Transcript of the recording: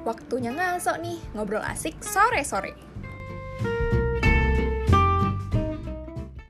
Waktunya ngasok nih, ngobrol asik sore-sore.